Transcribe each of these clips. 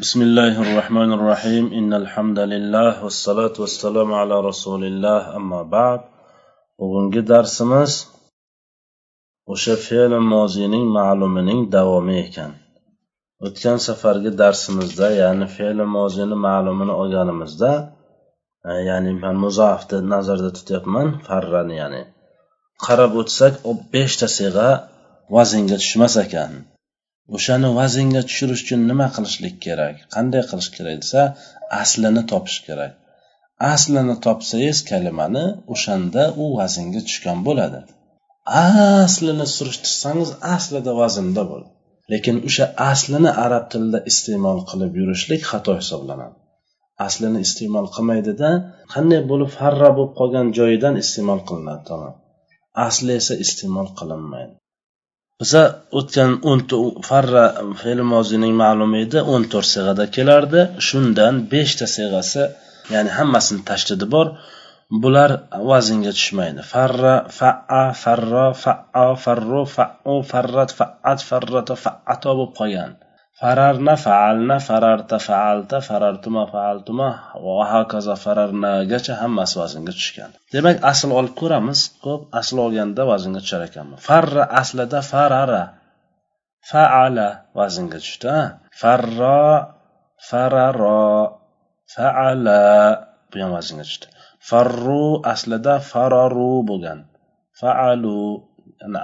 بسم الله الرحمن الرحيم إن الحمد لله والصلاة والسلام على رسول الله أما بعد bugungi darsimiz o'sha fe'l moziyning ma'lumining davomi ekan o'tgan safargi darsimizda ya'ni fe'l moziyni ma'lumini olganimizda e, ya'ni man muzoafni nazarda tutyapman farrani ya'ni qarab o'tsak beshta siyg'a vaznga tushmas ekan O'shani vaznga tushirish uchun nima qilishlik kerak qanday qilish kerak desa aslini topish kerak. Aslini topsangiz kalimani o'shanda u vaznga tushgan bo'ladi. Aslini surishtirsangiz aslida vaznda bo'ladi. Lekin o'sha aslini arab tilida iste'mol qilib yurishlik xato hisoblanadi. Aslini iste'mol qilmaydida qanday bo'lib farra bo'lib qolgan joyidan iste'mol qilinadi tamom asli esa iste'mol qilinmaydi. Biza o'tgan o'n farra fe'l moziyning ma'lumi edi o'n to'rt sig'ada kelardi. Shundan beshta sig'asi ya'ni hammasini tashdidi bor. Bular vaznga tushmaydi. Farra faa farro fao farru fau farrat faat farrata faato bo'lib qolgan. Fararna faalna fararta faalta farartuma faaltuma va hokazo fararnagacha hammasi vaznga tushgan. Demak asl olib ko'ramiz. Ko'p asl olganda vaznga tushar ekanmi farra aslida farara. Faala vaznga tushdi farro fararo faala bu ham vaznga tushdi. Farru aslida fararu bo'lgan. Faalu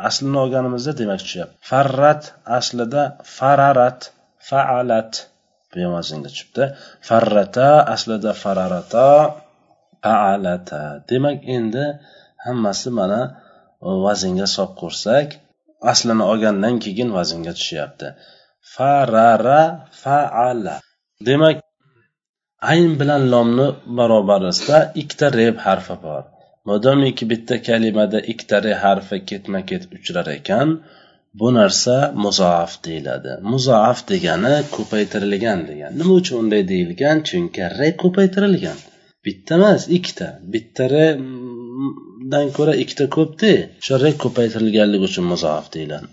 aslini olganimizda demak tushyapti. Farrat aslida fararat. Faalat. Bu ham vaznga tushibdi. Farrata aslida fararata faalata. Demak endi hammasi mana vaznga solib ko'rsak aslini olgandan keyin vaznga tushyapti. Farara faala. Demak ayn bilan lomni barobarisida ikkita reb harfi bor. Modomiki bitta kalimada ikkita re harfi ketma ket uchrar ekan. Bu narsa muzoaf deyiladi. Muzoaf degani ko'paytirilgan degan. Nima uchun unday deyilgan? Chunki re ko'paytirilgan. Bitta emas ikkita. Bitta redan ko'ra ikkita ko'pda o'sha re ko'paytirilganligi uchun muzoaf deyiladi.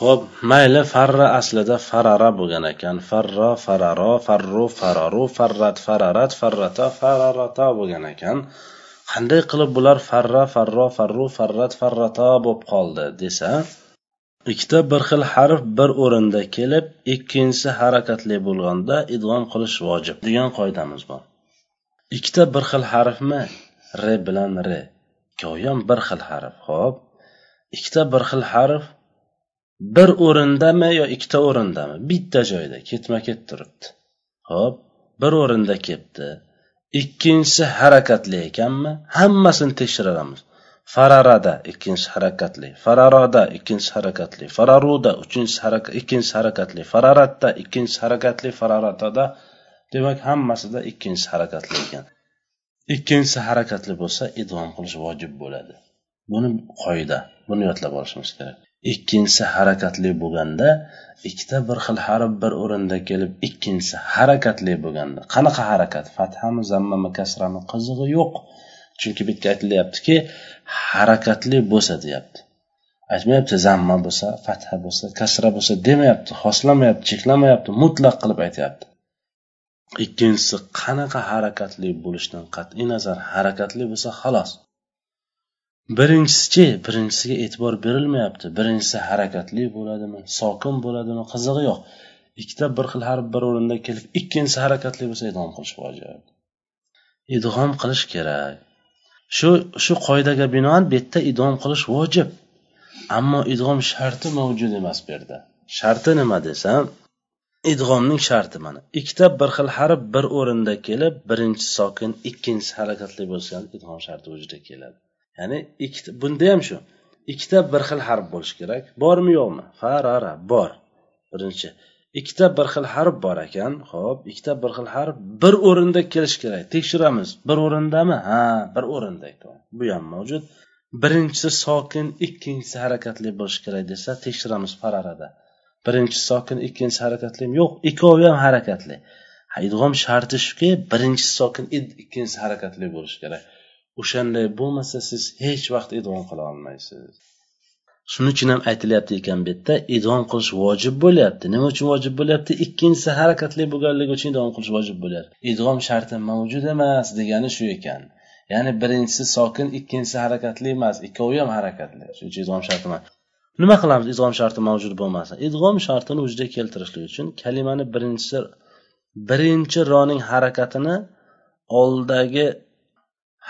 Ho'p mayli farra aslida farara bo'lgan ekan. Farro fararo farru fararu farrat fararat farrata fararata bo'lgan ekan. Qanday qilib bular farra farro farru farrat farrata bo'lib qoldi desa ikkita bir xil harf bir o'rinda kelib ikkinchisi harakatli bo'lganda idg'om qilish vojib degan qoidamiz bor. Ikkita bir xil harfmi? R bilan R. ikkovi bir xil harf ho'p. Ikkita bir xil harf bir o'rindami yo ikkita o'rindami? Bitta joyda ketma ket turibdi ho'p. Bir o'rinda kelibdi ikkinchisi harakatli ekanmi? Hammasini tekshiramiz. Fararada ikkinchi harakatli fararoda ikkinchi harakatli fararuda uchinchi harakat ikkinchi harakatli fararatda ikkinchi harakatli fararatada demak hammasida ikkinchi harakatli ekan. Ikkinchisi harakatli bo'lsa idg'om qilish vojib bo'ladi. Buni qoida buni yodlab olishimiz kerak. Ikkinchisi harakatli bo'lganda ikkita bir xil harf bir o'rinda kelib ikkinchisi harakatli bo'lganda qanaqa harakat? Fathami zammami kasrami qizig'i yo'q. Chunki bu yerda aytilyaptiki harakatli bo'lsa deyapti. Aytmayapti zamma bo'lsa fatha bo'lsa kasra bo'lsa demayapti xoslamayapti cheklamayapti mutlaq qilib aytyapti. Ikkinchisi qanaqa harakatli bo'lishidan qat'iy nazar harakatli bo'lsa xolos birinchisichi birinchisiga e'tibor berilmayapti. Birinchisi harakatli bo'ladimi sokin bo'ladimi qizig'i yo'q. Ikkita bir xil harf bir o'rinda kelib ikkinchisi harakatli bo'lsa idg'om qilish vojib. Idg'om qilish kerak. Shu shu qoidaga binoan bu yerda idom qilish vojib. Ammo idg'om sharti mavjud emas bu yerda. Sharti nima desam idg'omning sharti mana. Ikkita bir xil harf bir o'rinda kelib birinchi sokin ikkinchisi harakatli bo'lsa idg'om sharti vujudga keladi. Ya'ni ikkita bunda ham shu. Ikkita bir xil harf bo'lishi kerak. Bormi yo'qmi? Farara bor. Birinchi. Ikkita bir xil harf bor ekan ho'p ikkita bir xil harf bir o'rinda kelishi kerak. Tekshiramiz. Bir o'rindami? Ha bir o'rinda ekan bu ham mavjud. Birinchisi sokin ikkinchisi harakatli bo'lishi kerak desa tekshiramiz fararada birinchisi sokin ikkinchisi harakatlimi yo'q ikkovi ham harakatli. Idg'om sharti shuki birinchisi sokin ikkinchisi harakatli bo'lishi kerak. O'shanday bo'lmasa siz hech vaqt idg'om qila olmaysiz. Shuning uchun ham aytilyapti ekan bu yerda idom qilish vojib bo'lyapti. Nima uchun vojib bo'lyapti? Ikkinchisi harakatli bo'lganligi uchun idom qilish vojib bo'lyapti. Idom sharti mavjud emas degani shu ekan. Ya'ni birinchisi sokin ikkinchisi harakatli emas. Ikkovi ham harakatli. Shuning uchun idom sharti emas nima qilamiz idg'om sharti mavjud bo'lmasa? Idg'om shartini vujudga keltirishlik uchun kalimani birinchisi birinchi roning harakatini oldagi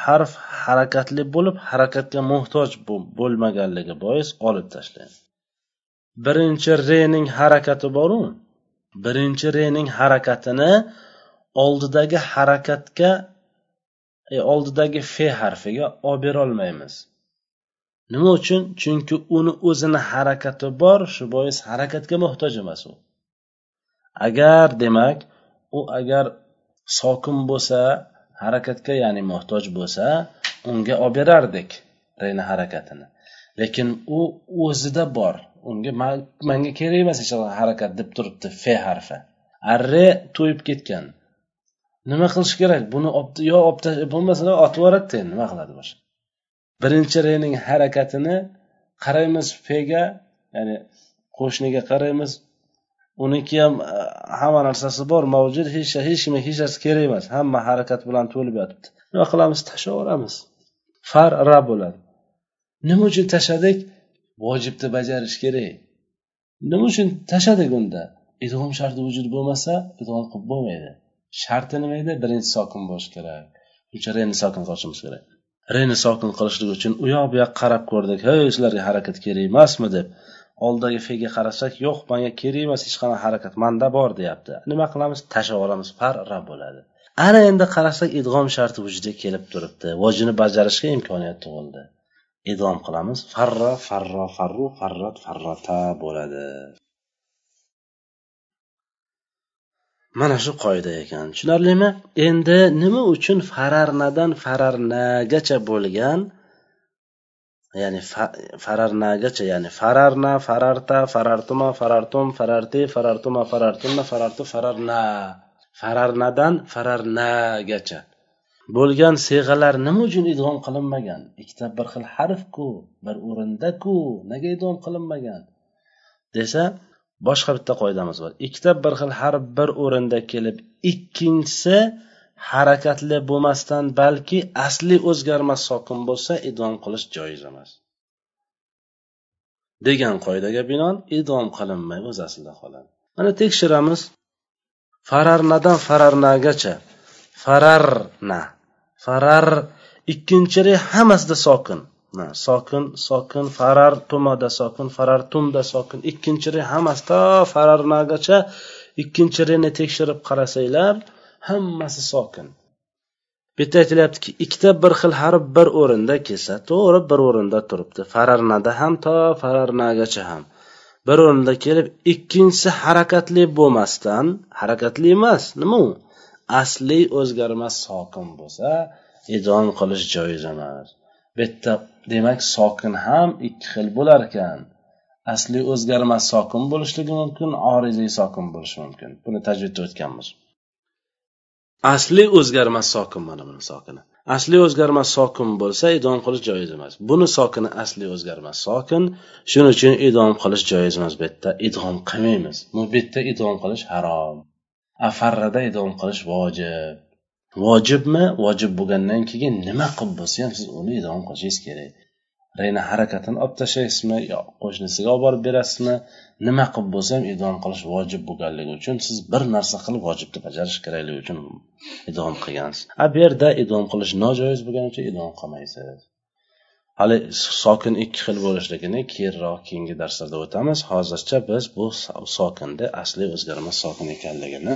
harf harakatli bo'lib harakatga muhtoj bo'lmaganligi bois olib tashlaymiz birinchi rening harakati boru. Birinchi rening harakatini oldidagi harakatga e, oldidagi fe harfiga olib berolmaymiz. Nima uchun? Chunki uni o'zini harakati bor shu bois harakatga muhtoj emas u. Agar demak u agar sokin bo'lsa harakatga ya'ni muhtoj bo'lsa unga olib berardik reni harakatini. Lekin u o'zida bor. Unga manga kerak emas hech harakat deb turibdi fe harfi. Arre to'yib ketgan. Nima qilish kerak? Buni yo olib bo'lmasa otib yuboradida endi nima qiladi boshqa? Birinchi rening harakatini qaraymiz fega ya'ni qo'shniga qaraymiz uniki ham e, hamma narsasi bor mavjud hech hech kimga hech narsa kerak emas. Hamma harakat bilan to'lib yotibdi. Nima qilamiz? Tashlayveramiz yuboramiz far ra bo'ladi. Nima uchun tashladik? Vojibni bajarish kerak. Nima uchun tashladik unda? Idg'om sharti vujud bo'lmasa idg'om qilib bo'lmaydi. Sharti nima edi birinchi sokin bo'lishi kerak. Shuncha reni sokin qilishimiz kerak. Reni sokin qilishlik uchun u yoq bu yoqqa qarab ko'rdik. Hey sizlarga harakat kerak emasmi deb. Oldidagi fega qarasak yo'q manga kerak emas hech qanaqa harakat manda bor deyapti. Nima qilamiz? Tashlab yuboramiz parra bo'ladi. Ana endi qarasak idg'om sharti vujudga kelib turibdi. Vojini bajarishga imkoniyat tug'ildi. Idg'om qilamiz farra farro farru farrat farrata bo'ladi. Mana shu qoida ekan. Tushunarlimi? Endi nima uchun fararnadan fararnagacha bo'lgan ya'ni fararnagacha ya'ni fararna fararta farartuma farartum fararti farartuma farartumna farartu fararna. Fararnadan fararnagacha. Bo'lgan siyg'alar nima uchun idg'om qilinmagan? Ikkita bir xil harfku bir o'rindaku nega idg'om qilinmagan? Desa boshqa bitta qoidamiz bor. Ikkita bir xil harf bir o'rinda kelib ikkinchisi harakatli bo'lmasdan balki asli o'zgarmas sokin bo'lsa idom qilish joiz emas. Degan qoidaga binoan idom qilinmay o'z aslida qoladi. Mana tekshiramiz. Fararnadan fararnagacha. Fararna. Farar ikkinchi re hammasida sokin. Sokin sokin farar tumada sokin farar tumda sokin. Ikkinchi re hammasi to fararnagacha. Ikkinchi reni tekshirib qarasanglar hammasi sokin. Bu yerda aytilyaptiki ikkita bir xil harf bir o'rinda kelsa to'g'ri bir o'rinda turibdi. Fararnada ham to fararnagacha ham. Bir o'rinda kelib ikkinchisi harakatli bo'lmasdan harakatli emas nima u? Asli o'zgarmas sokin bo'lsa idom qilish joiz emas. Bu yerda demak sokin ham ikki xil bo'lar ekan. Asli o'zgarmas sokin bo'lishligi mumkin oriziy sokin bo'lishi mumkin. Buni tajvidda o'tganmiz. Asli o'zgarmas sokin mana buni sokini. Asli o'zgarmas sokin bo'lsa idom qilish joiz emas. Buni sokini asli o'zgarmas sokin shuning uchun idom qilish joiz emas bu yerda. Idom qilmaymiz. Bu yerda idom qilish harom. Afarrada idom qilish vojib. Vojibmi? Vojib bo'lgandan keyin nima qilib bo'lsa ham siz uni idom qilishingiz kerak. Rayni harakatini olib tashlaysizmi yo qo'shnisiga olib borib berasizmi? Nima qilib bo'lsa ham idom qilish vojib bo'lganligi uchun siz bir narsa qilib vojibni bajarish kerakligi uchun idom qilgansiz. A bu yerda idom qilish nojoiz bo'lgani uchun idom qilmaysiz. Hali sokin ikki xil bo'lishligini keyinroq keyingi darslarda o'tamiz. Hozircha biz bu sokinni asli o'zgarmas sokin ekanligini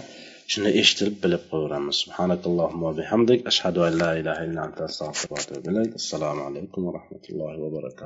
shuni eshitib bilib qo'yaveramiz subhanakallohumma bihamdik ashhadu an la ilaha illa anta astag'firuka va atubu ilayk assalomu alaykum va rahmatullohi va barakatuh